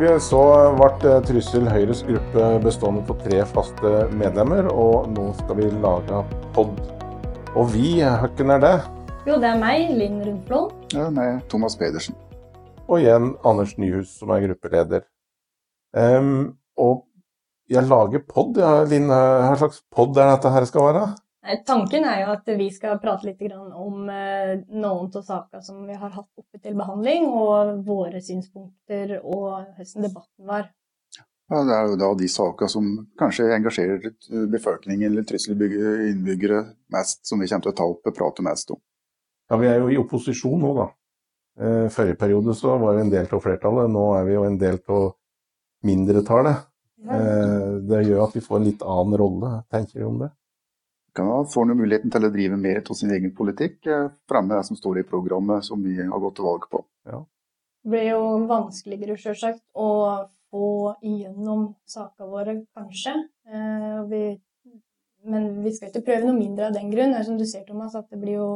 valget så ble Trysil Høyres gruppe bestående av tre faste medlemmer, og nå skal vi lage pod. Og vi, hvem er det? Jo, det er meg, Linn Rundflon. Ja, meg, Thomas Pedersen. Og igjen Anders Nyhus, som er gruppeleder. Um, og jeg lager pod. Ja, Linn, hva slags pod er dette her skal være? Nei, tanken er jo at vi skal prate litt om eh, noen av sakene som vi har hatt oppe til behandling, og våre synspunkter og hvordan debatten var. Ja, Det er jo da de sakene som kanskje engasjerer befolkningen eller trusselinnbyggere mest, som vi kommer til å ta opp og prate mest om. Ja, Vi er jo i opposisjon nå, da. Eh, forrige periode så var vi en del av flertallet, nå er vi jo en del av mindretallet. Eh, det gjør at vi får en litt annen rolle. Tenker vi om det? Kan få muligheten til å drive mer av sin egen politikk, eh, fremme det som står i programmet som vi har gått til valg på. Ja. Det blir jo vanskeligere, selvsagt, å få igjennom sakene våre, kanskje. Eh, vi, men vi skal ikke prøve noe mindre av den grunn. Som du ser, Thomas, at det blir jo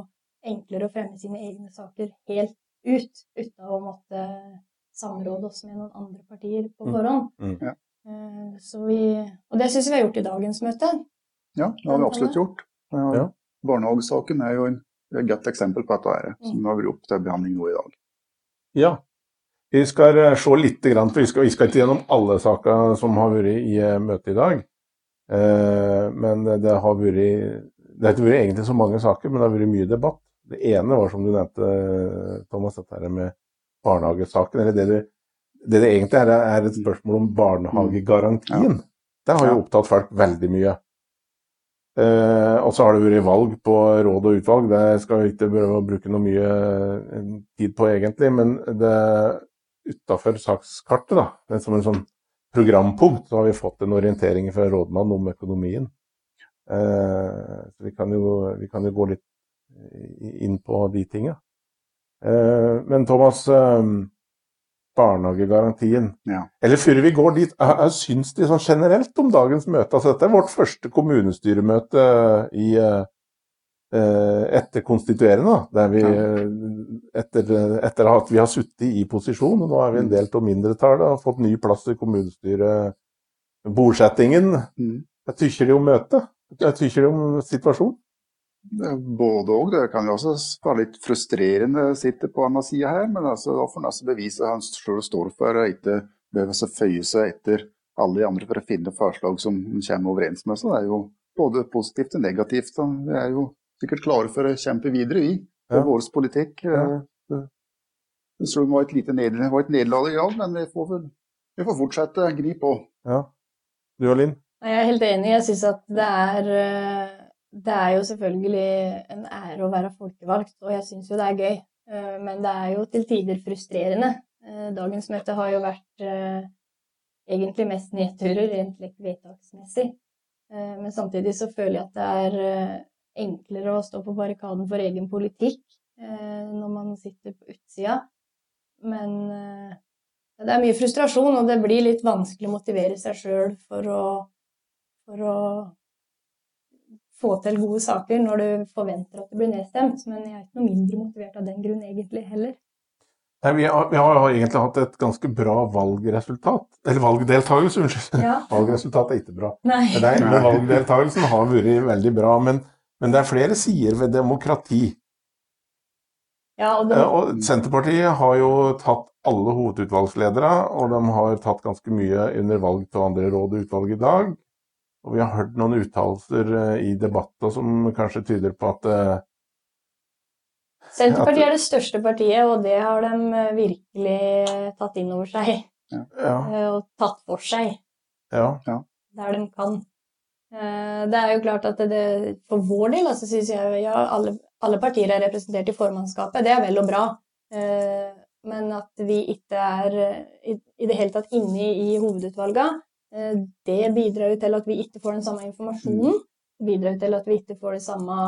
enklere å fremme sine egne saker helt ut, uten å måtte samråde oss med noen andre partier på mm. forhånd. Mm. Mm. Ja. Så vi, og det syns vi har gjort i dagens møte. Ja, det har vi absolutt gjort. Ja. Barnehagesaken er jo et godt eksempel på dette, her, som har vært opp til behandling nå i dag. Ja, vi skal eh, se litt, for vi skal, vi skal ikke gjennom alle saker som har vært i eh, møtet i dag. Eh, men det har vært Det har ikke vært egentlig så mange saker, men det har vært mye debatt. Det ene var, som du nevnte, Thomas, dette med barnehagesaken. Eller det, det, det, det egentlig er, er et spørsmål om barnehagegarantien. Ja. Det har jo opptatt folk veldig mye. Eh, og så har det vært valg på råd og utvalg. Det skal vi ikke prøve å bruke noe mye eh, tid på egentlig. Men det utafor sakskartet, da, det som en sånn programpunkt, så har vi fått en orientering fra rådmannen om økonomien. Eh, så vi kan, jo, vi kan, jo, gå litt inn på de tinga. Eh, men Thomas, eh, barnehagegarantien. Ja. Eller før vi går dit, hva syns de sånn generelt om dagens møte? Altså, dette er vårt første kommunestyremøte i, uh, etter konstituerende. Der vi, etter, etter, at vi har sittet i posisjon, og nå er vi en del av mindretallet og har fått ny plass i kommunestyrebordsettingen. Mm. Hva tykker de om møtet? Hva tykker de om situasjonen? Både òg. Det kan jo også være litt frustrerende å sitte på annen side her, men altså, da får han altså bevise han selv står for, og ikke behøver å føye seg etter alle de andre for å finne forslag som han kommer overens med. Så det er jo både positivt og negativt. Vi er jo sikkert klare for å kjempe videre, vi, for ja. vår politikk. Ja. Det var et lite nederlag i dag, men vi får, vi får fortsette å gripe på. Ja. Du og Linn? Jeg er helt enig. Jeg syns at det er eh, det er jo selvfølgelig en ære å være folkevalgt, og jeg syns jo det er gøy. Eh, men det er jo til tider frustrerende. Eh, dagens møte har jo vært eh, egentlig mest nedturer rent vedtaksmessig. Men samtidig så føler jeg at det er enklere å stå på barrikaden for egen politikk når man sitter på utsida. Men det er mye frustrasjon, og det blir litt vanskelig å motivere seg sjøl for, for å få til gode saker når du forventer at det blir nedstemt. Men jeg er ikke noe mindre motivert av den grunn egentlig heller. Nei, vi, har, vi har, egentlig hatt et ganske bra valgresultat. Eller valgdeltakelse, unnskyld. Ja. Valgresultatet er ikke bra. Nei. Nei, men valgdeltakelsen har vært veldig bra. Men, men, det er flere sider ved demokrati. Ja, og, de... og Senterpartiet har jo tatt alle hovedutvalgsledere, og de har tatt ganske mye under valg til andre råd og utvalg i dag. Og vi har hørt noen uttalelser eh, i debatter som kanskje tyder på at eh, Senterpartiet er det største partiet, og det har de eh, virkelig tatt inn over seg. Ja. Og tatt for seg. Ja. Ja. Der de kan. Det er jo klart at det, for vår del altså, synes jeg ja, alle, alle, partier er representert i formannskapet. Det er vel og bra. Men at vi ikke er i, i det hele tatt inne i hovedutvalgene, det bidrar jo til at vi ikke får den samme informasjonen. Det bidrar jo til at vi ikke får det samme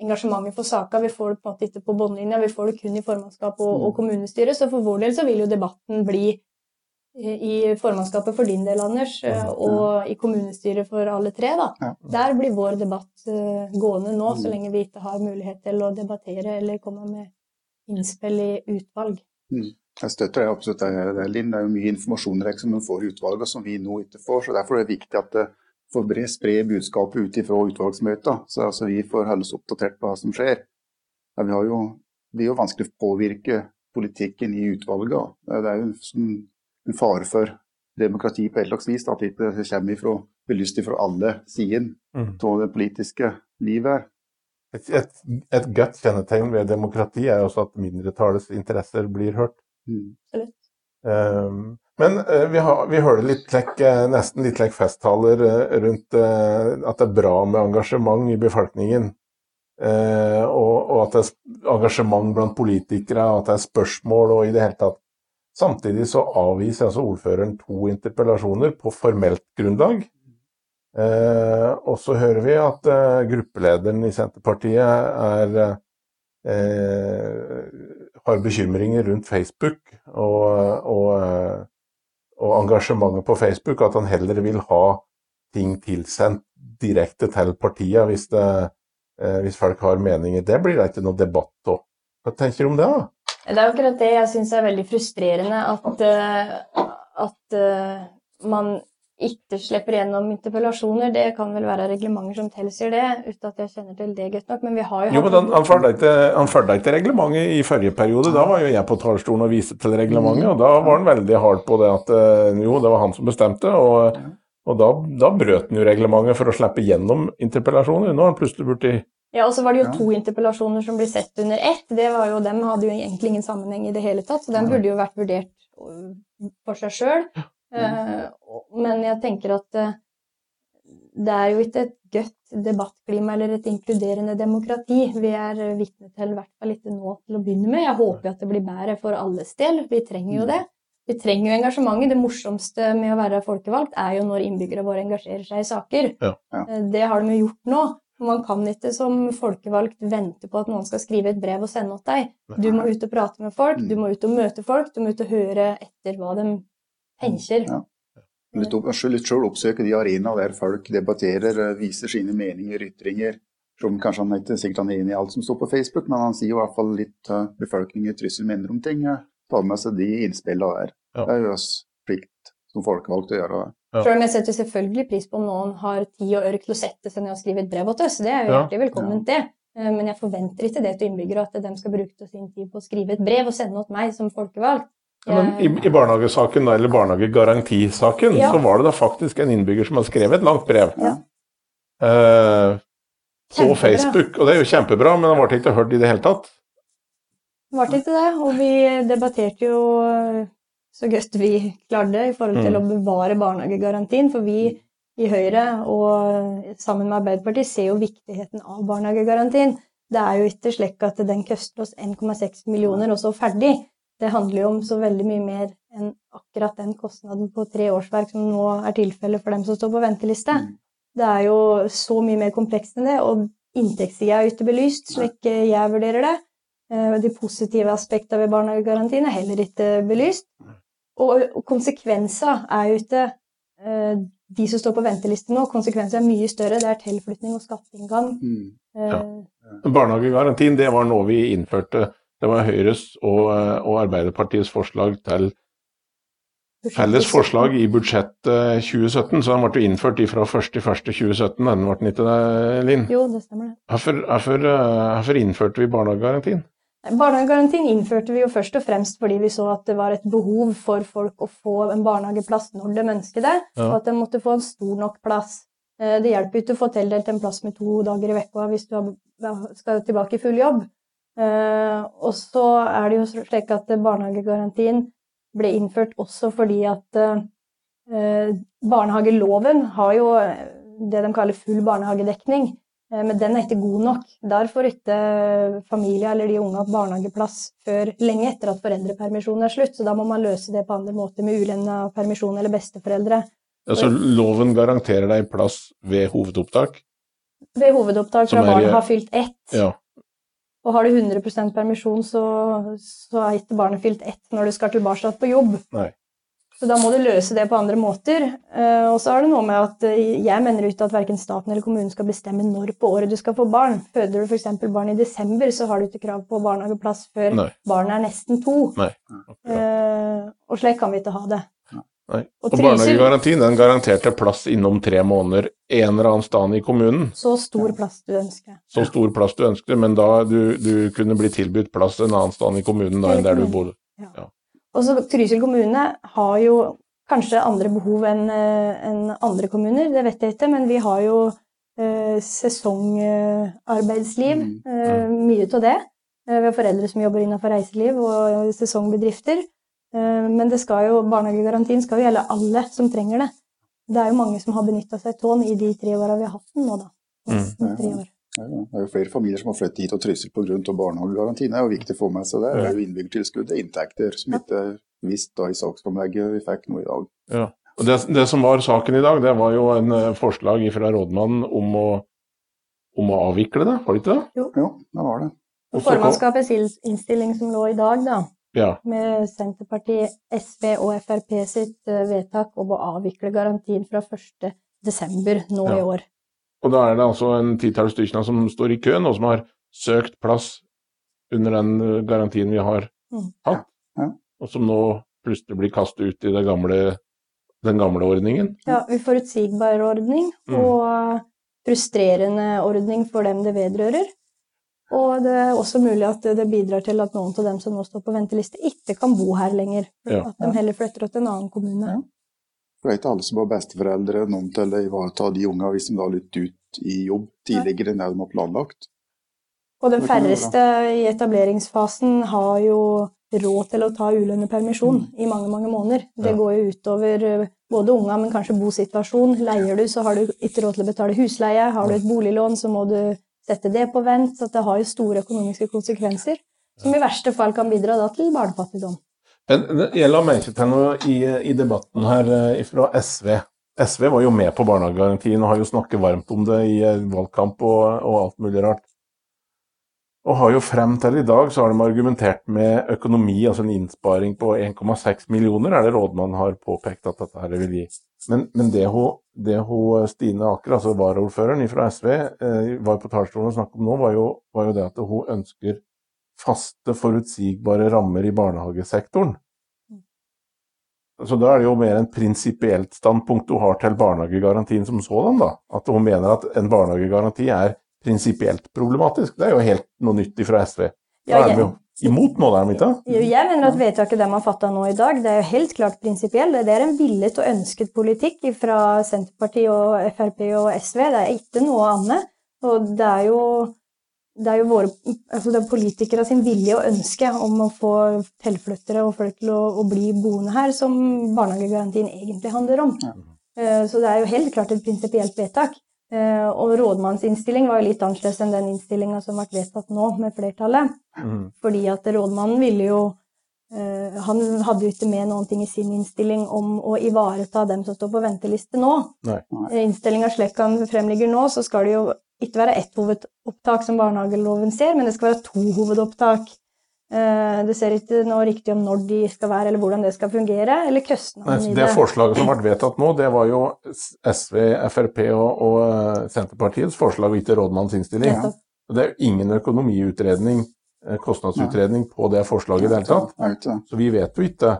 engasjementet for saka. Vi får det på en måte ikke på båndlinja, vi får det kun i formannskap og, og, kommunestyre. Så for vår del så vil jo debatten bli eh, i formannskapet for din del, Anders, eh, og i kommunestyret for alle tre. da. Der blir vår debatt gående nå, så mm. lenge vi ikke har mulighet til å debattere eller komme med innspill i utvalg. Mm. Jeg støtter det absolutt, det, Linn. Det er jo mye informasjon som man får i utvalget som vi nå ikke får. så Derfor er det viktig at det får spre budskapet ut fra utvalgsmøter, så altså, vi får holdes oppdatert på hva som skjer. Ja, vi har jo, det er jo vanskelig å påvirke politikken i utvalget. Det er jo en, en fare for demokrati på et slags vis, at det ikke kommer ifra, belyst fra alle sider mm. av det politiske livet. Et, et, et godt kjennetegn ved demokrati er også at mindretallets interesser blir hørt. Mm. Um, men uh, vi, har, vi hører litt lekk, uh, nesten litt lekk festtaler uh, rundt at det er bra med engasjement i befolkningen. Og, og, at det er engasjement blant politikere, og at det er spørsmål og i det hele tatt. Samtidig så avviser altså ordføreren to interpellasjoner på formelt grunnlag. og så hører vi at gruppelederen i Senterpartiet er har bekymringer rundt Facebook og, og, og, engasjementet på Facebook, at han heller vil ha ting tilsendt direkte til partiet hvis, det, eh, hvis folk har meninger. Det blir det ikke noe debatt av. Hva tenker du om det? da? Det er akkurat det jeg syns er veldig frustrerende, at, eh, at eh, man ikke slipper gjennom interpellasjoner. Det kan vel være reglementer som tilsier det, uten at jeg kjenner til det godt nok. Men vi har jo Jo, men han, han følger ikke reglementet i forrige periode. Da var jo jeg på talerstolen og viste til reglementet, og da var han veldig hard på det at eh, jo, det var han som bestemte. og, og da, da brøt han jo reglementet for å slippe gjennom interpellasjoner. Nå har han plutselig blitt ja, og så var det jo to interpellasjoner som ble sett under ett. Det var jo, Dem hadde jo egentlig ingen sammenheng i det hele tatt, så den burde jo vært vurdert for seg sjøl. Mm. Men jeg tenker at eh, det er jo ikke et godt debattklima eller et inkluderende demokrati vi er vitne til, i hvert fall ikke nå til å begynne med. Jeg håper at det blir bedre for alles del. Vi trenger jo mm. det. Vi trenger jo engasjementet. Det morsomste med å være folkevalgt er jo når innbyggere våre engasjerer seg i saker. Ja, ja. Eh, det har de jo gjort nå. Man kan ikke som folkevalgt vente på at noen skal skrive et brev og sende til deg. Du må ut og prate med folk, du mm. må ut og møte folk, du må ut og høre etter hva de tenker. Ja. Litt, litt selv oppsøke de arenaer der folk debatterer, eh, viser sine meninger, ytringer. Som kanskje han ikke sikkert han er enig i alt som står på Facebook, men han sier i hvert fall litt uh, befolkningen trusler mener om ting. Ta med seg de innspillene der. Ja. Det er jo oss plikt som folkevalgte å gjøre det. Ja. Selv om jeg setter selvfølgelig pris på om noen har tid og ørk til å sette seg ned og skrive et brev til oss. Det er jo hjertelig velkomment, det. Eh, men jeg forventer ikke det til innbyggere, at de skal bruke sin tid på å skrive et brev og sende til meg som folkevalgt. Men i, i barnehagesaken, eller barnehagegarantisaken, ja. så var det da faktisk en innbygger som hadde skrevet et langt brev. Ja. Eh, på Facebook, og det er jo kjempebra, men det ble ikke hørt i det hele tatt. Det ble ikke det, og vi debatterte jo så godt vi klarte i forhold til mm. å bevare barnehagegarantien. For vi i Høyre og sammen med Arbeiderpartiet ser jo viktigheten av barnehagegarantien. Det er jo ikke slik at den koster oss 1,6 millioner og så ferdig det handler jo om så veldig mye mer enn akkurat den kostnaden på tre årsverk som nå er tilfellet for dem som står på venteliste. Mm. Det er jo så mye mer komplekst enn det, og inntektssida er ikke belyst, slik jeg vurderer det. Eh, de positive aspektene ved barnehagegarantien er heller ikke belyst. Og konsekvenser er jo ikke eh, de som står på venteliste nå, konsekvenser er mye større. Det er tilflytning og skatteinngang. Mm. Ja. Eh, barnehagegarantien det var noe vi innførte det var Høyres og, og Arbeiderpartiets forslag til felles forslag i budsjettet 2017, så den ble innført fra 1.1.2017. Den ble ikke det, Linn? Jo, det stemmer det. Hvorfor, hvorfor, hvorfor innførte vi barnehagegarantien? Barnehagegarantien innførte vi jo først og fremst fordi vi så at det var et behov for folk å få en barnehageplass når de ønsket det, ja. og at de måtte få en stor nok plass. Eh, det hjelper jo ikke å få tildelt en plass med to dager i vekka hvis du skal tilbake i full jobb. Eh, og så er det jo slik at barnehagegarantien ble innført også fordi at eh, barnehageloven har jo det de kaller full barnehagedekning, eh, men den er ikke god nok. Der får ikke familie eller de unge barnehageplass før lenge etter at foreldrepermisjonen er slutt, så da må man løse det på andre måter med ulønna permisjon eller besteforeldre. Altså loven garanterer deg plass ved hovedopptak? Ved hovedopptak fra barnet har fylt ett. Ja. Og har du 100% permisjon, så, så er ikke barnet fylt ett når du skal tilbake på jobb. Nei. Så da må du løse det på andre måter. Uh, og så er det noe med at uh, jeg mener ikke at verken staten eller kommunen skal bestemme når på året du skal få barn. Føder du f.eks. barn i desember, så har du ikke krav på barnehageplass før Nei. barnet er nesten to. Uh, og slik kan vi ikke ha det. Nei. Og, og barnehagegarantien den garanterte plass innom tre måneder en eller annen sted i kommunen. Så stor plass du ønsker. Så stor plass du ønsker, men da du, du kunne bli tilbudt plass en annen sted i kommunen da, enn der du bodde. Ja. ja. Og så Trysil kommune har jo kanskje andre behov enn en andre kommuner, det vet jeg ikke, men vi har jo eh, sesongarbeidsliv, mm. eh, mye av det. Eh, vi har foreldre som jobber innenfor reiseliv og sesongbedrifter. Eh, men det skal jo, barnehagegarantien skal jo gjelde alle som trenger det. Det er jo mange som har benytta seg av den i de tre åra vi har hatt den nå, da. Mm. Tre år. Det er jo flere familier som har flyttet hit og Trysil pga. barnehagegarantien. Det er jo viktig å få med seg det. Det er jo innbyggertilskudd, inntekter, som ikke er visst da i saksframlegget vi fikk nå i dag. Ja. Og det, det, som var saken i dag, det var jo en uh, forslag fra rådmannen om å, om å avvikle det, var det ikke det? Jo, jo det var det. Formannskapets innstilling som lå i dag, da, ja. med Senterpartiet, SV og Frp sitt uh, vedtak om å avvikle garantien fra 1.12. nå ja. i år. Og da er det altså en titalls stykker som står i køen, og som har søkt plass under den eh, garantien vi har mm. hatt, ja. og som nå plutselig blir kastet ut i gamle, den gamle ordningen. Ja, uforutsigbar ordning, mm. og frustrerende ordning for dem det vedrører. Og det er også mulig at det bidrar til at noen av dem som nå står på venteliste, ikke kan bo her lenger. Ja. At de heller flytter til en annen kommune. Ja. Det er ikke alle som har besteforeldre noen til å ivareta de unga hvis de da har lytt ut i jobb tidligere enn det de har planlagt. Og den færreste i etableringsfasen har jo råd til å ta ulønnet permisjon mm. i mange mange måneder. Det ja. går jo utover eh, både unga, men kanskje bosituasjon. Leier du, så har du ikke råd til å betale husleie. Har du et boliglån, så må du sette det på vent. Så det har jo store økonomiske konsekvenser, som i verste fall kan bidra til barnefattigdom. Jeg la merke til noe i, i, debatten her eh, fra SV. SV var jo med på barnehagegarantien og har jo snakket varmt om det i eh, valgkamp og, og, alt mulig rart. Og har jo frem til i dag så har de argumentert med økonomi, altså en innsparing på 1,6 millioner, er det rådmannen har påpekt at dette vil gi. Men, men det, hun, det hun Stine Aker, altså varaordføreren fra SV, eh, var på talerstolen og snakket om nå, var jo, var jo det at hun ønsker faste, forutsigbare rammer i barnehagesektoren. Så da er det jo mer en prinsipielt standpunkt hun har til barnehagegarantien som sådan, da. At hun mener at en barnehagegaranti er prinsipielt problematisk. Det er jo helt noe nytt fra SV. De jo imot nå, der, Mita? Jo, Jeg mener at vedtaket de har fatta nå i dag, det er jo helt klart prinsipielt. Det er en villet og ønsket politikk fra Senterpartiet og Frp og SV. Det er ikke noe annet. Og det er jo det er jo våre, altså det er politikere sin vilje og ønske om å få tilflyttere og folk til å, å, bli boende her, som barnehagegarantien egentlig handler om. Ja. Uh, så det er jo helt klart et prinsipielt vedtak. Uh, og rådmannens innstilling var jo litt annerledes enn den innstillinga som ble vedtatt nå, med flertallet. Mm. Fordi at rådmannen ville jo uh, Han hadde jo ikke med noen ting i sin innstilling om å ivareta dem som står på venteliste nå. Innstillinga slik den fremligger nå, så skal det jo ikke være ett hovedopptak som barnehageloven ser, men det skal være to hovedopptak. Eh, det ser ikke noe riktig om når de skal være, eller hvordan det skal fungere, eller kostnaden i det. Det forslaget som ble vedtatt nå, det var jo SV, Frp og, og eh, Senterpartiets forslag, og ikke rådmannens innstilling. Ja. Det er jo ingen økonomiutredning, eh, kostnadsutredning, på det forslaget i det hele tatt. Så vi vet jo ikke,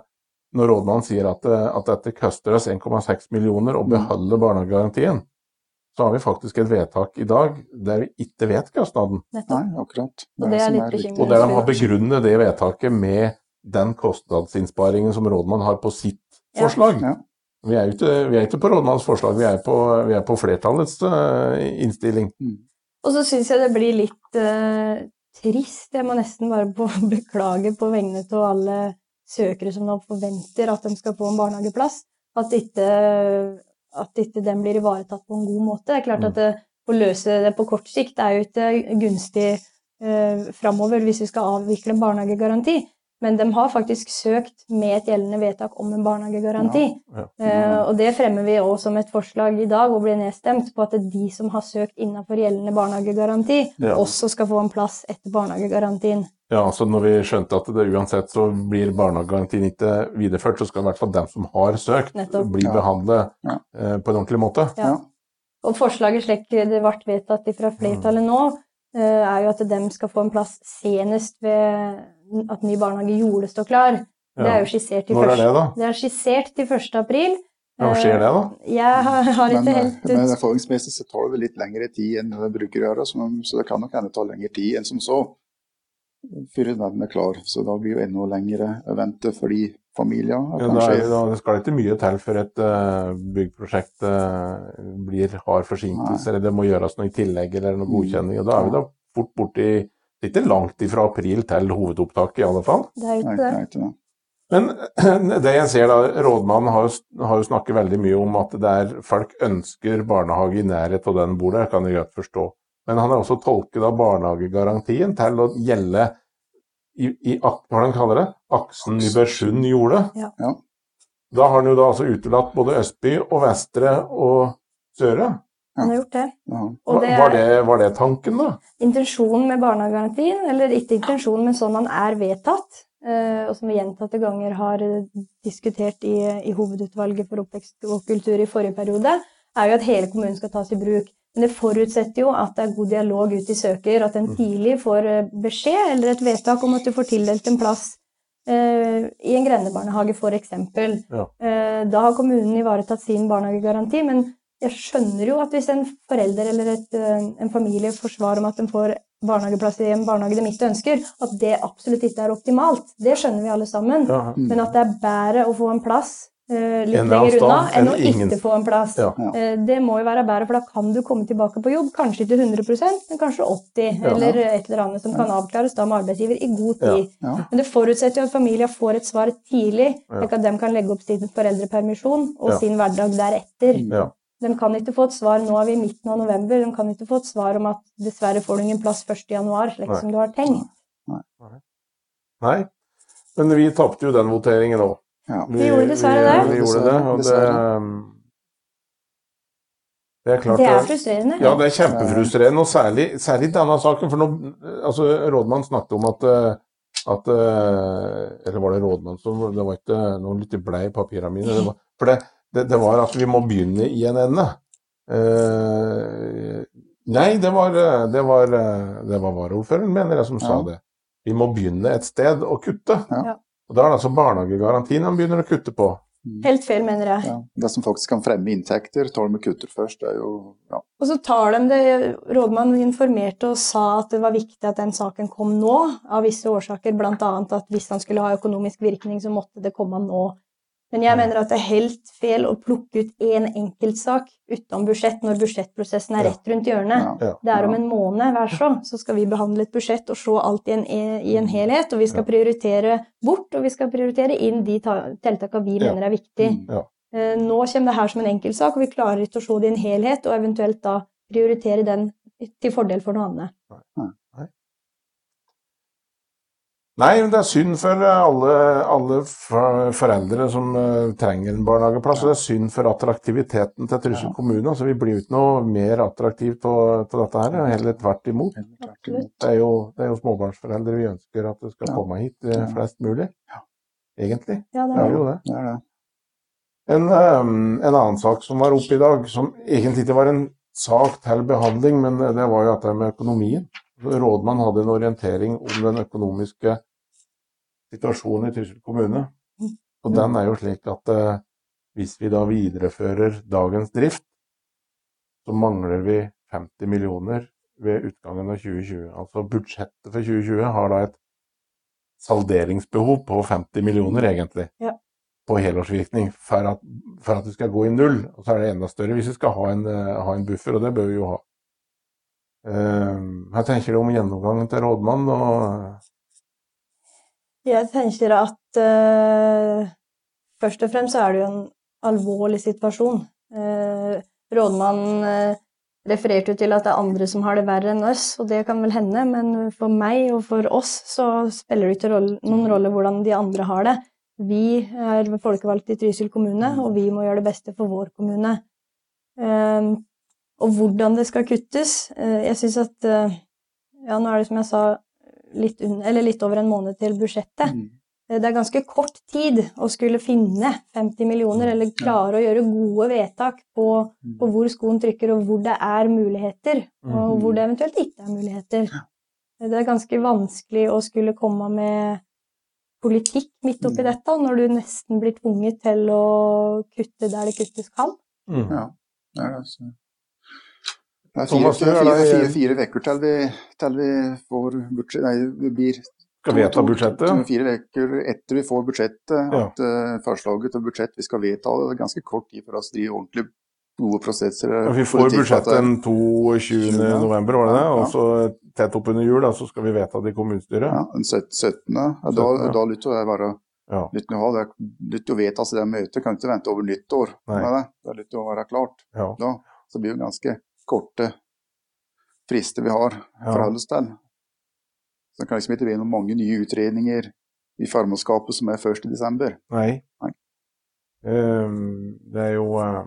når rådmannen sier at, at dette koster oss 1,6 millioner å mm. beholde barnehagegarantien, så har vi faktisk et vedtak i dag der vi ikke vet kostnaden. Nei, akkurat. Det og, det er litt og der de har begrunnet det vedtaket med den kostnadsinnsparingen som rådmann har på sitt ja. forslag. Ja. Vi, er ikke, vi, er ikke, på rådmannens forslag, vi er på, vi er på flertallets uh, innstilling. Mm. Og så syns jeg det blir litt uh, trist. Jeg må nesten bare på, beklage på vegne av alle søkere som nå forventer at de skal få en barnehageplass. At ikke at ikke den blir ivaretatt på en god måte. Det er klart mm. at det, å løse det på kort sikt er jo ikke gunstig eh, framover hvis vi skal avvikle en barnehagegaranti. Men de har faktisk søkt med et gjeldende vedtak om en barnehagegaranti. Ja, ja. Eh, og det fremmer vi òg som et forslag i dag og blir nedstemt på at de som har søkt innenfor gjeldende barnehagegaranti, ja. også skal få en plass etter barnehagegarantien Ja, altså når vi skjønte at det uansett så blir barnehagegarantien ikke videreført, så skal i hvert fall dem som har søkt, Nettopp. bli behandlet ja. eh, på en ordentlig måte. Ja. Og forslaget slik det ble vedtatt fra flertallet nå, eh, er jo at dem skal få en plass senest ved at ny barnehage står klar. Det er jo skissert til Når er det, da? Det er skissert til 1. april. Hva skjer det, da? Jeg har, har ikke men, helt Men erfaringsmessig så tar det vel litt lengre tid enn det bruker å gjøre, så det kan nok hende ta lengre tid enn som så før den er klar. Så da blir jo enda lengre å vente for de familiene. Ja, det, da, det skal ikke mye til før et uh, byggprosjekt uh, blir, har forsinkelser, eller det må gjøres noe i tillegg eller noe mm. godkjenning. og Da er vi da fort borti Ikke langt ifra april til hovedopptaket, i alle fall. Det er ikke det. Men det jeg ser da, rådmannen har jo, har jo, snakket veldig mye om at det er folk ønsker barnehage i nærhet av den bor der, kan jeg godt forstå. Men han har også tolket av barnehagegarantien til å gjelde i, i hva han kaller det, aksen Nybergsund gjorde. Ja. ja. Da har han jo da altså utelatt både Østby og Vestre og Søre. Han har gjort det. Ja. det var, det, var, det, tanken, da? Intensjonen med barnehagegarantien, eller ikke intensjonen, men sånn han er vedtatt, Eh, og som vi gjentatte ganger har diskutert i, i, Hovedutvalget for oppvekst og kultur i forrige periode, er jo at hele kommunen skal tas i bruk. Men det forutsetter jo at det er god dialog ut i søker, at en mm. tidlig får eh, beskjed eller et vedtak om at du får tildelt en plass eh, i en grendebarnehage f.eks. Ja. Eh, da har kommunen ivaretatt sin barnehagegaranti, men jeg skjønner jo at hvis en forelder eller et, en familie får svar om at de får barnehageplass i en barnehage de ikke ønsker, at det absolutt ikke er optimalt. Det skjønner vi alle sammen. Ja. Mm. Men at det er bedre å få en plass litt en lenger unna enn å ingen... ikke få en plass. Ja. Uh, det må jo være bedre, for da kan du komme tilbake på jobb. Kanskje ikke 100% men kanskje 80 ja. eller et eller annet som kan avklares da med arbeidsgiver i god tid. Men det forutsetter jo at familien får et svar tidlig, slik at de kan legge opp sin foreldrepermisjon og sin hverdag deretter. De kan ikke få et svar nå er vi i midten av november, de kan ikke få et svar om at dessverre får du ingen plass 1.1, slik Nei. som du har tenkt. Nei. Nei. Men vi tapte jo den voteringen òg. Ja. Vi, vi, gjorde dessverre det. Vi gjorde det, og det, det er klart Det er frustrerende. Ja, det er kjempefrustrerende, og særlig, særlig denne saken. For nå, altså, rådmannen snakket om at, at Eller var det rådmannen som Det var ikke noe litt blei i papirene mine. Det var, for det, det, det, var at vi må begynne i en ende. Uh, nei, det var, det var, det var varaordføreren, mener jeg, som ja. sa det. Vi må begynne et sted å kutte. Ja. Og Da er det altså barnehagegarantien han begynner å kutte på. Mm. Helt feil, mener jeg. Ja, det som faktisk kan fremme inntekter, tar de kutter først. det er jo, ja. Og så tar de det Rådmannen informerte og sa at det var viktig at den saken kom nå, av visse årsaker. Bl.a. at hvis han skulle ha økonomisk virkning, så måtte det komme nå. Men jeg mener at det er helt feil å plukke ut én enkeltsak utenom budsjett når budsjettprosessen er rett rundt hjørnet. Det er om en måned, vær så, så skal vi behandle et budsjett og se alt i en, i en helhet. Og vi skal prioritere bort, og vi skal prioritere inn de tiltakene vi mener er viktige. Mm, eh, nå kommer det her som en enkeltsak, og vi klarer ikke å se det i en helhet, og eventuelt da prioritere den til fordel for noe annet. Nei, men det er synd for alle, alle foreldre som uh, trenger en barnehageplass. Og det er synd for attraktiviteten til Trysil kommune. Altså, vi blir jo ikke noe mer attraktivt av dette her, heller tvert imot. Det er, jo, det er jo småbarnsforeldre vi ønsker at det skal komme hit, uh, flest mulig. Egentlig. Ja, det er, jo det. det, er det. En, um, en, annen sak som var oppe i dag, som egentlig ikke var en sak til behandling, men det var jo dette med økonomien. Rådmann hadde en orientering om den økonomiske situasjonen i Trysil kommune. Og den er jo slik at eh, hvis vi da viderefører dagens drift, så mangler vi 50 millioner ved utgangen av 2020. Altså budsjettet for 2020 har da et salderingsbehov på 50 millioner, egentlig. Ja. På helårsvirkning for at, for at det skal gå i null. Og så er det enda større hvis vi skal ha en, uh, ha en buffer, og det bør vi jo ha. Uh, her tenker du om gjennomgangen til rådmannen og jeg tenker at uh, først og fremst er det jo en alvorlig situasjon. Uh, rådmannen uh, refererte jo til at det er andre som har det verre enn oss, og det kan vel hende, men for meg og for oss så spiller det ikke noen rolle hvordan de andre har det. Vi er folkevalgte i Trysil kommune, og vi må gjøre det beste for vår kommune. og hvordan det skal kuttes Jeg syns at Ja, nå er det som jeg sa litt, under, litt, over en måned til budsjettet. Mm. Det er ganske kort tid å skulle finne 50 millioner, eller klare å gjøre gode vedtak på, mm. på hvor skoen trykker, og hvor det er muligheter, og hvor det eventuelt ikke er muligheter. Det er ganske vanskelig å skulle komme med politikk midt oppi mm. dette, når du nesten blir tvunget til å kutte der det kuttes kan. Mm. Ja, det er det. Er fire, fire, fire, fire, fire til vi, til vi får budsjett... Nei, vi blir skal vedta budsjettet? Fire uker etter vi får budsjettet, ja. at uh, forslaget til budsjett vi skal vedta. Det er ganske kort tid for oss drive ordentlig gode prosesser. Ja, vi får budsjettet den 22. November, var det det? Og så tett oppunder jul, da, så skal vi vedta det i kommunestyret? Ja, den 17. Ja, da, da lytter jeg bare ja. Lytt å ha det, lytt å vedtas i det møtet, kan ikke vente over nyttår med det. Det er lytt å være klart. Ja. Da, så blir det ganske korte frister vi har å forholde oss til. Så det kan liksom ikke bli noen mange nye utredninger i formannskapet som er først i desember. Nei. Nei. Um, det er jo uh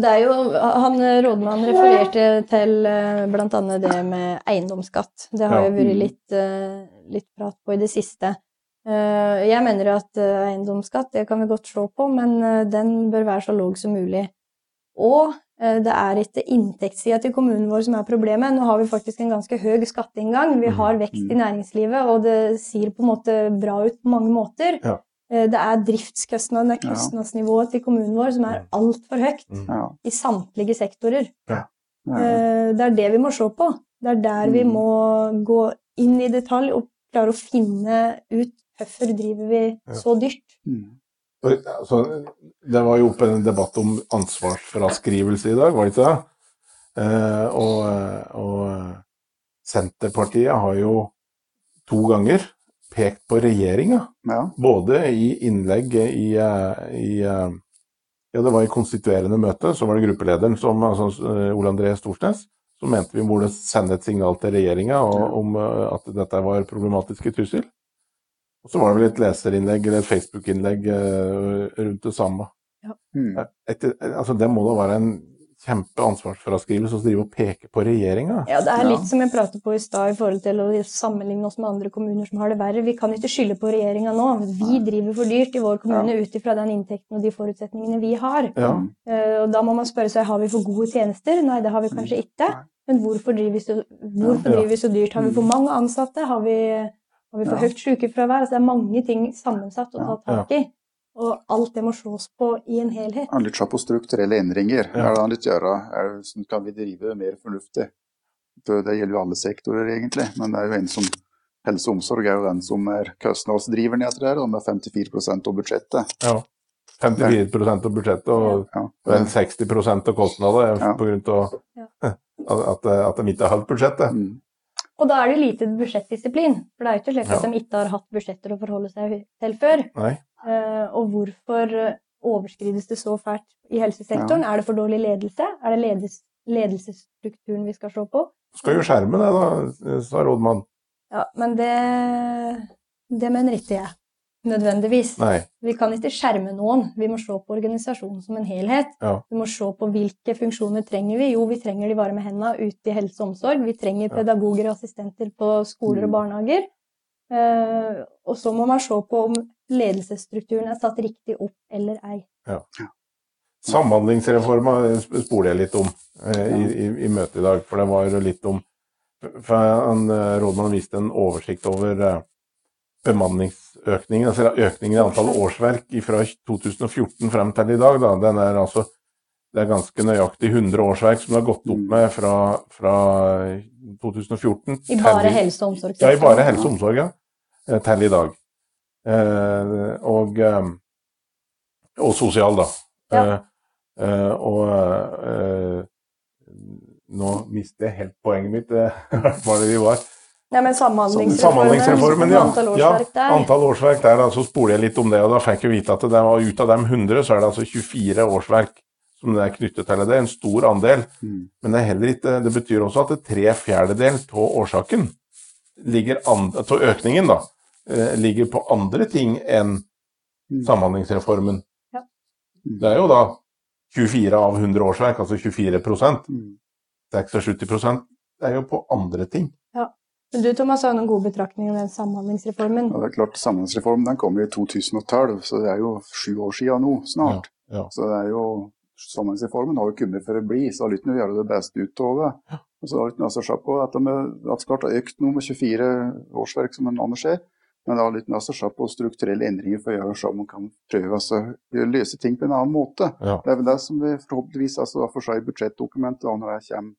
det er jo, han Rådmannen refererte til uh, bl.a. det med eiendomsskatt. Det har jo vært litt, uh, litt, prat på i det siste. Jeg mener at eiendomsskatt det kan vi godt se på, men den bør være så låg som mulig. Og det er ikke inntektssida til kommunen vår som er problemet. Nå har vi faktisk en ganske høy skatteinngang. Vi har vekst i mm. næringslivet, og det ser på en måte bra ut på mange måter. Ja. Eh, det er driftskostnadene, kostnadsnivået til kommunen vår, som er altfor høyt mm. ja. i samtlige sektorer. Ja. Eh, det er det vi må se på. Det er der vi må gå inn i detalj og klare å finne ut hvorfor driver vi så dyrt. Altså, det var jo oppe en debatt om ansvarsfraskrivelse i dag, var det ikke det? Eh, og, og Senterpartiet har jo to ganger pekt på regjeringa. Ja. Både i innlegg i, eh, i, eh, Ja, det var i konstituerende møte, så var det gruppelederen, som, altså eh, Ole André Storsnes, som mente vi burde sende et signal til regjeringa om at dette var problematiske trussel. Og så var det vel et leserinnlegg eller et Facebook-innlegg rundt det samme. Ja. Mm. Etter, altså, det må da være en kjempeansvarsfraskrivelse å drive og peke på regjeringa. Ja, det er litt ja. som jeg pratet på i stad i forhold til å sammenligne oss med andre kommuner som har det verre. Vi kan ikke skylde på regjeringa nå. Vi driver for dyrt i vår kommune ja. ut ifra den inntekten og de forutsetningene vi har. Ja. Uh, og da må man spørre seg har vi for gode tjenester. Nei, det har vi kanskje ikke. Men hvorfor driver vi så, hvorfor driver vi så dyrt? Har vi for mange ansatte? Har vi, har vi for høyt sykefravær? Altså, det er mange ting sammensatt å ta tak i. Og alt det må slås på i en helhet. Han litt se på strukturelle endringer. Ja. Er det han litt gjøre? Er det, sånn, kan vi drive mer fornuftig? Det gjelder jo alle sektorer, egentlig. Men det er jo en som helse og omsorg er jo den som er kostnadsdriveren i dette, her, med 54 av budsjettet. Ja. 54 av budsjettet og ja. ja. 60% av kostnadene ja. pga. Ja. at, at de ikke har holdt budsjettet. Mm. Og da er det lite budsjettdisiplin. For det er jo ikke slik at de ikke har hatt budsjetter å forholde seg til før. Uh, og hvorfor overskrides det så fælt i helsesektoren? Ja. Er det for dårlig ledelse? Er det ledes ledelsesstrukturen vi skal se på? Skal jo skjerme det, da, sa rådmann. Ja, men det, det mener ikke jeg nødvendigvis. Nei. Vi kan ikke skjerme noen. Vi må se på organisasjonen som en helhet. Ja. Vi må se på hvilke funksjoner trenger vi. Jo, vi trenger de varme hendene ute i helse og omsorg. Vi trenger pedagoger og assistenter på skoler og mm. barnehager. Uh, og så må man se på om ledelsesstrukturen er satt riktig opp eller ei. Ja. Samhandlingsreforma spoler jeg litt om uh, i, i, i, møtet i dag. For det var litt om for en, uh, Rådmannen viste en oversikt over bemanningsøkningen, altså økningen i antall årsverk fra 2014 frem til i dag, da, den er altså det er ganske nøyaktig 100 årsverk som det har gått opp med fra, fra 2014 I bare helse og omsorg? Ja, i bare helse og omsorg, ja. Eh, til i dag. Eh, og, eh, og sosial, da. Ja. Eh, eh og eh, nå mister jeg helt poenget mitt, hva det vi var. Ja, men Samhandlingsreformen, samhandlingsreformen ja. Antall årsverk der. Ja, antall årsverk der, så spoler jeg litt om det. og Da fikk jeg vite at det var ut av dem 100, så er det altså 24 årsverk som det er knyttet til. Det er en stor andel. Mm. Men det, er heller ikke, det betyr også at det tre fjerdedel av årsaken, av økningen, da, eh, ligger på andre ting enn mm. Samhandlingsreformen. Ja. Det er jo da 24 av 100 årsverk, altså 24% mm. 76% det er jo på andre ting. Men du Thomas har noen gode betraktninger om den Samhandlingsreformen? Ja, det er klart, Samhandlingsreformen den kom i 2012, så det er jo sju år siden nå snart. Ja, ja. Så det er jo, Samhandlingsreformen har jo kommet for å bli, så har vi å gjøre det beste ut av det. Og så har vi altså se på at med at klart har økt noe med 24 årsverk, som en annen ser. Men da har vi altså se på strukturelle endringer for å gjøre så man kan prøve å løse ting på en annen måte. Ja. Det er vel det som vi forhåpentligvis altså, får se i budsjettdokumentet når det kommer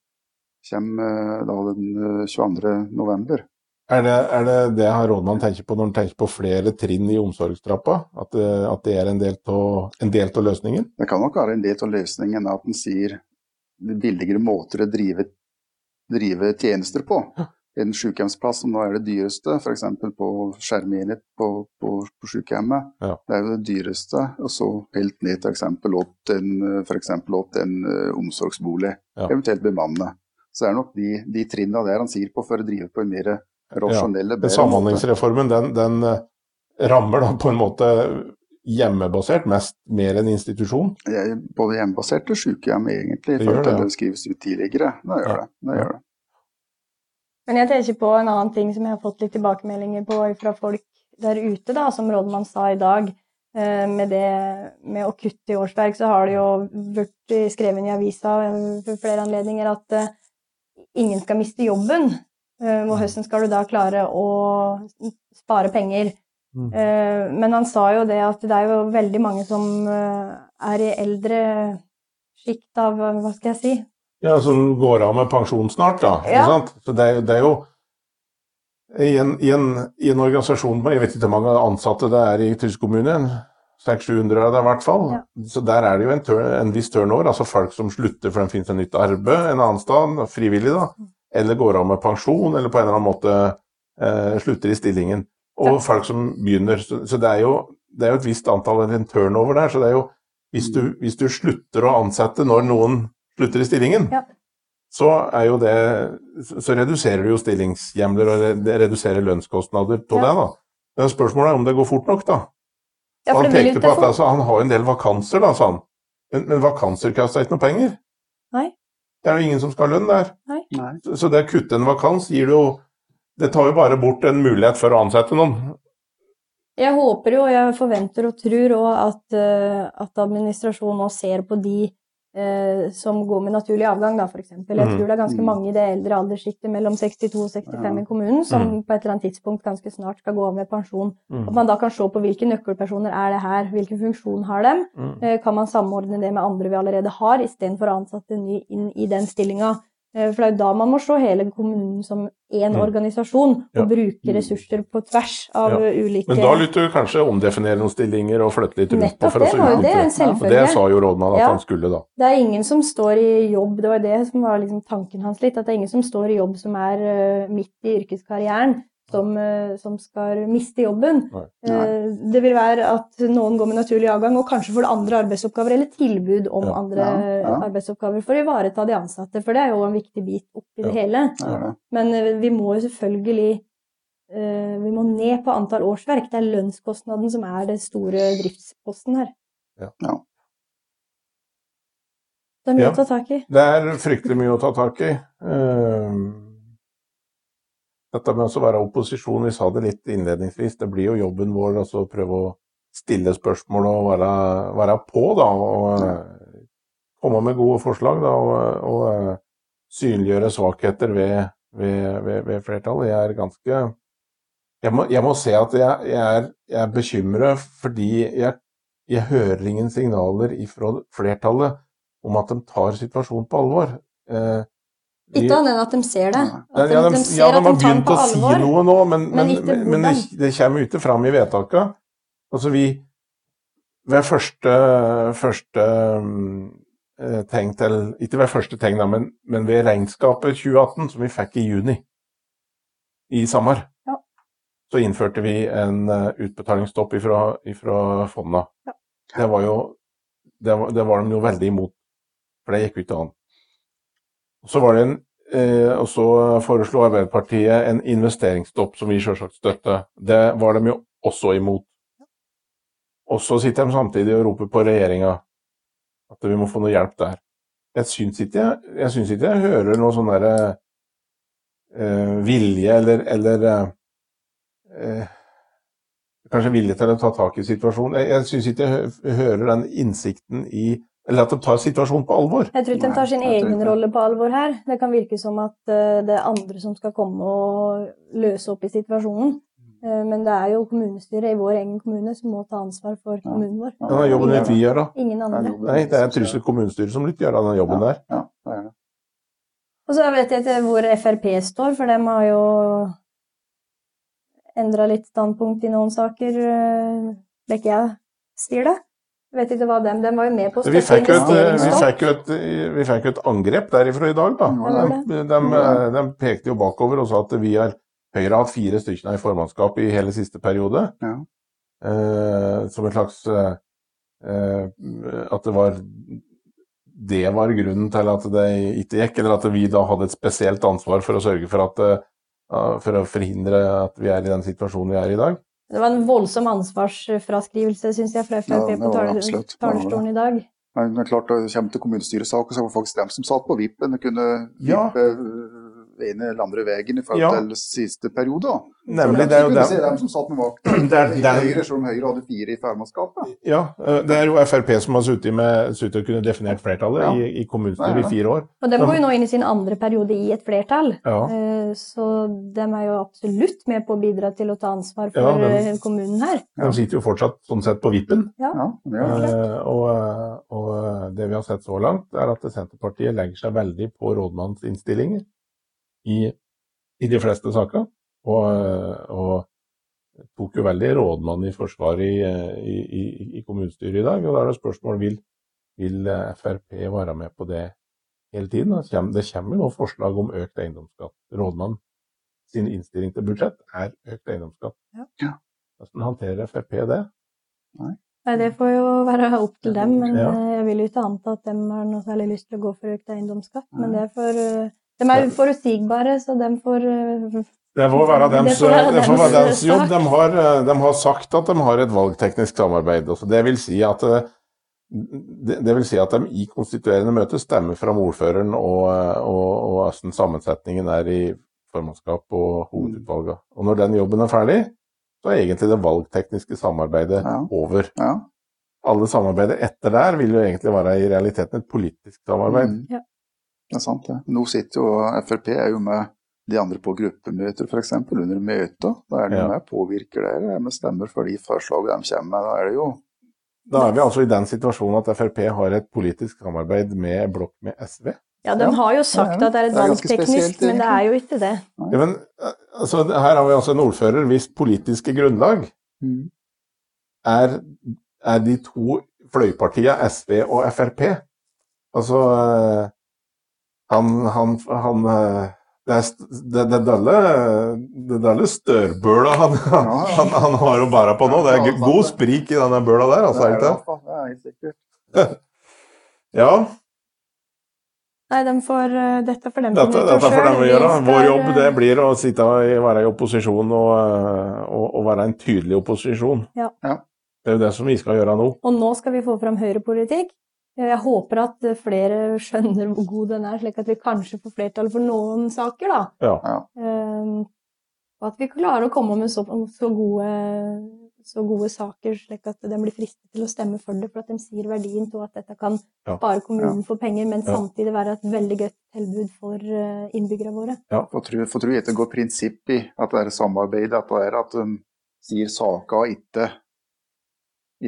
kommer eh, da den 22. Eh, november. Er det, er det det rådmannen tenker på når han tenker på flere trinn i omsorgstrappa? At, eh, at det er en del av løsningen? Det kan nok være en del av løsningen at en sier billigere måter å drive, drive tjenester på. Ja. En sykehjemsplass som nå er det dyreste, f.eks. på skjermenhet på, på, på sykehjemmet, ja. det er jo det dyreste. Og så helt ned til eksempel opp en, for eksempel opp en omsorgsbolig, ja. eventuelt bemanne så er det nok de, de trinna der han sier på for å drive på en mer rasjonell, ja, Samhandlingsreformen den, den, eh, rammer da på en måte hjemmebasert, mest mer enn institusjon? Både hjemmebasert og sykehjem, egentlig, Det gjør det, ja. skrives ut tidligere. Det gjør det. det, gjør det. Men jeg tenker på en annen ting som jeg har fått litt tilbakemeldinger på fra folk der ute, da, som rådmann sa i dag. Eh, med det med å kutte i årsverk, så har det jo blitt skrevet i avisa for flere anledninger at ingen skal miste jobben. Eh, og høsten skal du da klare å spare penger. Mm. Eh, men han sa jo det at det er jo veldig mange som eh, er i eldre sjikt av Hva skal jeg si? Ja, som går av med pensjon snart, da. Ja. Så det det er jo i en, i, en, i en, organisasjon jeg vet ikke hvor mange ansatte det er i Tysk kommune, 600-700 av det i hvert fall. Ja. Så der er det jo en, turn, en viss turnover. Altså folk som slutter for de finnes et nytt arbeid en annen sted, frivillig, da. Eller går av med pensjon, eller på en eller annen måte eh, slutter i stillingen. Og ja. folk som begynner. Så, så det, er jo, det, er jo, et visst antall, en turnover der. Så det er jo hvis du, hvis du slutter å ansette når noen slutter i stillingen, ja. så er jo det Så reduserer du jo stillingshjemler og det reduserer lønnskostnader på det, da. Men spørsmålet er om det går fort nok, da. Ja, han pekte på at altså, han har en del vakanser, da, sa han. Men, men vakanser koster ikke noe penger. Nei. Det er jo ingen som skal ha lønn der. Nei. Så, så det å kutte en vakans gir det jo Det tar jo bare bort en mulighet for å ansette noen. Jeg håper jo, og jeg forventer og tror òg at, uh, at administrasjonen nå ser på de eh, som går med naturlig avgang, da, f.eks. Jeg mm. tror det er ganske mm. mange i det eldre alderssjiktet mellom 62 og 65 ja. i kommunen som mm. på et eller annet tidspunkt ganske snart skal gå av med pensjon. Mm. At man da kan se på hvilke nøkkelpersoner er det her, hvilken funksjon har dem. Mm. Eh, kan man samordne det med andre vi allerede har, istedenfor å ansette ny inn i den stillinga. Eh, for det er jo da man må se hele kommunen som én mm. organisasjon, og ja. bruke ressurser på tvers av ja. ulike Men da lytter du kanskje omdefinere noen stillinger og flytte litt rundt Nettopp, på? det å det, en selvfølge. Ja, det sa jo rådmannen at han skulle, da. Det er ingen som står i jobb, det var det som var liksom tanken hans litt, at det er ingen som står i jobb som er uh, midt i yrkeskarrieren som, eh, som skal miste jobben. Nei. Eh, det vil være at noen går med naturlig avgang, og kanskje får andre arbeidsoppgaver eller tilbud om ja. andre ja, ja. arbeidsoppgaver for å ivareta de ansatte. For det er jo en viktig bit oppi det hele. Men eh, vi må jo selvfølgelig vi må ned på antall årsverk. Det er lønnskostnaden som er den store driftsposten her. Ja. Det er mye å ta tak i. Det er fryktelig mye å ta tak i. Dette med å være opposisjon, vi sa det litt innledningsvis, det blir jo jobben vår altså å prøve å stille spørsmål og være, være på, da. Og ja. komme med gode forslag, da. Og, og uh, synliggjøre svakheter ved, ved, ved, ved, flertallet. Jeg er ganske Jeg må, jeg må se at jeg, jeg, er, jeg er bekymret fordi jeg, jeg hører ingen signaler fra flertallet om at de tar situasjonen på alvor. Uh, ikke annet enn at de ser det. At de, ja, de, de, ser ja, de har begynt å si noe nå, men, men, men, men det, det, kommer ikke fram i vedtakene. Altså vi Ved første, første uh, tegn til Ikke ved første tegn, da, men, men, ved regnskapet 2018, som vi fikk i juni i Samar, ja. så innførte vi en uh, utbetalingsstopp ifra, ifra fonda. Ja. Det var jo det var, det var de jo veldig imot, for det gikk jo ikke an. Så var det en eh, og så foreslo Arbeiderpartiet en investeringsstopp, som vi selvsagt støtter. Det var de jo også imot. Og så sitter de samtidig og roper på regjeringa at vi må få noe hjelp der. Jeg syns ikke jeg, jeg, synes ikke jeg hører noe sånn derre eh, vilje eller, eller eh, Kanskje vilje til å ta tak i situasjonen. Jeg, jeg syns ikke jeg hører den innsikten i eller at de tar situasjonen på alvor. Jeg tror ikke de tar sin egen rolle på alvor her. Det kan virke som at det er andre som skal komme og løse opp i situasjonen. Eh, men det er jo kommunestyret i vår egen kommune som må ta ansvar for kommunen vår. Ja, er jobben vi gjør, da. Ingen andre. Nei, det er Trysil kommunestyre som litt gjør den jobben der. Ja, det er det. Og så vet jeg ikke hvor Frp står, for de har jo endra litt standpunkt i noen saker. Begge eh, jeg sier det. Jeg vet ikke hva dem, dem var jo med på å støtte. Vi fikk jo et, angrep derifra i dag, da. De, de, de, pekte jo bakover og sa at vi er Høyre har hatt fire stykker i formannskap i hele siste periode. Ja. Eh, som en slags eh, At det var det var grunnen til at det ikke gikk, eller at vi da hadde et spesielt ansvar for å sørge for at eh, for å forhindre at vi er i den situasjonen vi er i dag. Det var en voldsom ansvarsfraskrivelse, syns jeg, fra Frp ja, på talerstolen i dag. Men det klart, Da det kommer til kommunestyresaker, så var det faktisk dem som satt på vippen. Det kunne vippe ja ene eller andre vegen i forhold ja. til siste periode. Nemlig, det er jo dem. Se dem som satt med makta i Høyre, selv om Høyre hadde fire i formannskapet. Ja, eh, det er jo Frp som har sittet med suttet og kunne definert flertallet ja. i, i kommunestyret i fire år. Og de går jo nå inn i sin andre periode i et flertall, ja. Eh, så de er jo absolutt med på å bidra til å ta ansvar for ja, de, eh, kommunen her. De sitter jo fortsatt sånn sett på vippen. Ja. og, og det vi har sett så langt, er at Senterpartiet legger seg veldig på rådmannens innstillinger i, i de fleste saker. Og, og, tok jo veldig rådmann i forsvaret i, i, i, kommunestyret i dag. Og da er det spørsmål vil, vil Frp være med på det hele tiden. Det kommer, det kommer nå forslag om økt eiendomsskatt. Rådmann sin innstilling til budsjett er økt eiendomsskatt. Ja. Hvordan håndterer Frp det? Nei. Nei, Det får jo være opp til dem, men ja. Jeg vil jo ikke anta at de har noe særlig lyst til å gå for økt eiendomsskatt. Men det er for eh, de er uforutsigbare, så de får eh, det får være deres, det får det får være deres jobb. De har, eh, de har, sagt at de har et valgteknisk samarbeid. Altså det, vil si at, eh, det, vil si at de i konstituerende møte stemmer fram ordføreren og, og, og hvordan sammensetningen er i formannskap og hovedutvalget. Og når den jobben er ferdig, så er egentlig det valgtekniske samarbeidet ja. over. Ja. Alle samarbeidet etter der vil jo egentlig være i realiteten et politisk samarbeid. Mm. Ja. Det er sant, det. Nå sitter jo Frp er jo med de andre på gruppemøter, f.eks. Under møter. Da er de ja. med påvirker det, med stemmer for de forslagene de kommer med. Da er det jo Da er vi altså i den situasjonen at Frp har et politisk samarbeid med blokk med SV. Ja, de har jo sagt at det er et valgteknisk, men det er jo ikke det. Ja, men, altså, her har vi altså en ordfører hvis politiske grunnlag mm. er, er, de to fløypartiene SV og Frp. Altså han, han, han eh, det er det, det størbøla han, ja, han, han, har å bære på nå. Det er god sprik i denne bøla der, altså. Det er det, det er helt sikkert. ja. Nei, de får, eh, dette får dem dette, dette får dem å gjøre. Vår jobb det blir å sitte og være i opposisjon og, eh, og, og være en tydelig opposisjon. Ja. Det er jo det som vi skal gjøre nå. Og nå skal vi få fram høyrepolitikk. Jeg håper at flere skjønner hvor god den er, slik at vi kanskje får flertall for noen saker, da. Ja. Um, og at vi klarer å komme med så, så, gode, så, gode, saker, slik at de blir fristet til å stemme for det, for at de sier verdien til at dette kan spare kommunen for penger, men samtidig være et veldig godt tilbud for eh, innbyggerne våre. Ja, for tror, for tror jeg det går prinsipp i at det er samarbeid, at det er at de sier saker ikke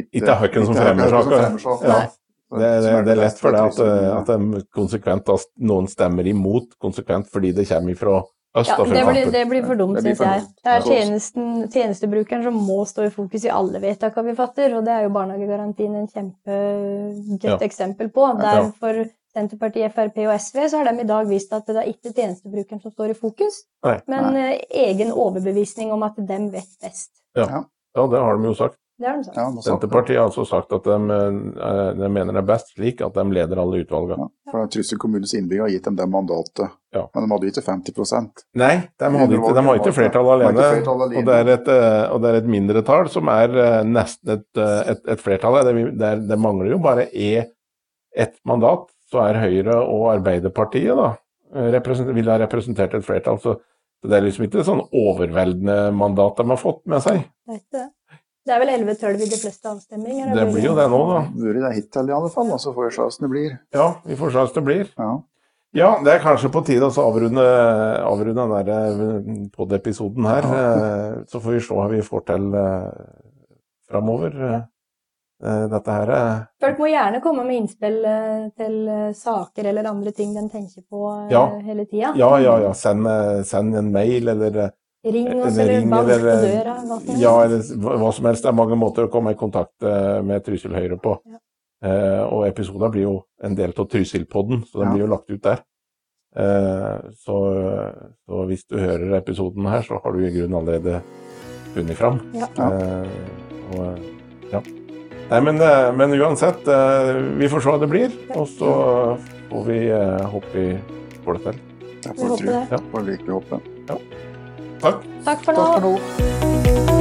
Ikke høkken som fremmer saker. Ja. Det, det, det, er lett for deg at, eh, at de konsekvent noen stemmer imot konsekvent fordi det kommer ifra øst. Ja, det, blir, det blir for dumt, syns jeg. Det er tjenesten, tjenestebrukeren som må stå i fokus i alle vedtakene vi fatter, og det er jo barnehagegarantien en kjempegodt ja. eksempel på. Derfor Senterpartiet, Frp og SV så har de i dag vist at det er ikke tjenestebrukeren som står i fokus, Nei. men Nei. Eh, egen overbevisning om at de vet best. Ja. ja, det har de jo sagt. Det har de sagt. Ja, Senterpartiet har altså sagt at de, eh, de, mener det er best slik at de leder alle utvalgene. Ja, for Trysil kommunes innbyggere har gitt dem det mandatet, ja. men de hadde ikke 50% Nei, de, hadde ikke, de har ikke flertall alene. Flertall alene. Og, det er et, eh, og det er et mindretall som er eh, nesten et, et, et flertall. Det, det, det, mangler jo bare e, ett mandat, så er Høyre og Arbeiderpartiet da, vil ha representert et flertall. Så Det er liksom ikke sånn overveldende mandat de har fått med seg. Det er ikke det. Det er vel 11-12 i de fleste avstemninger? Det blir jo det nå, da. Mulig det hittil i alle fall, og så får vi se hvordan det blir. Ja, vi får se hvordan det blir. Ja. ja. det er kanskje på tide å avrunde, avrunde den eh, pod-episoden her. Ja. Eh, så får vi se hva vi får til uh, framover. Dette her Folk må gjerne komme med innspill til saker eller andre ting de tenker på ja. hele tida. Ja, ja, ja. Send, send en mail eller Ring oss, eller, ring, bank på døra. Hva som ja, eller hva som helst. Det er mange måter å komme i kontakt eh, med Trysil Høyre på. Ja. Eh, og episoden blir jo en del av Trysil-podden, så den ja. blir jo lagt ut der. Eh, så, så, hvis du hører episoden her, så har du i grunnen allerede funnet fram. Ja. Eh, og, ja. Nei, men, eh, men, uansett, eh, vi får se hva det blir. Og så får vi håpe vi får det til. Jeg får tro. Får virkelig håpe. Ja. Takk. Takk for nå. Takk for nå.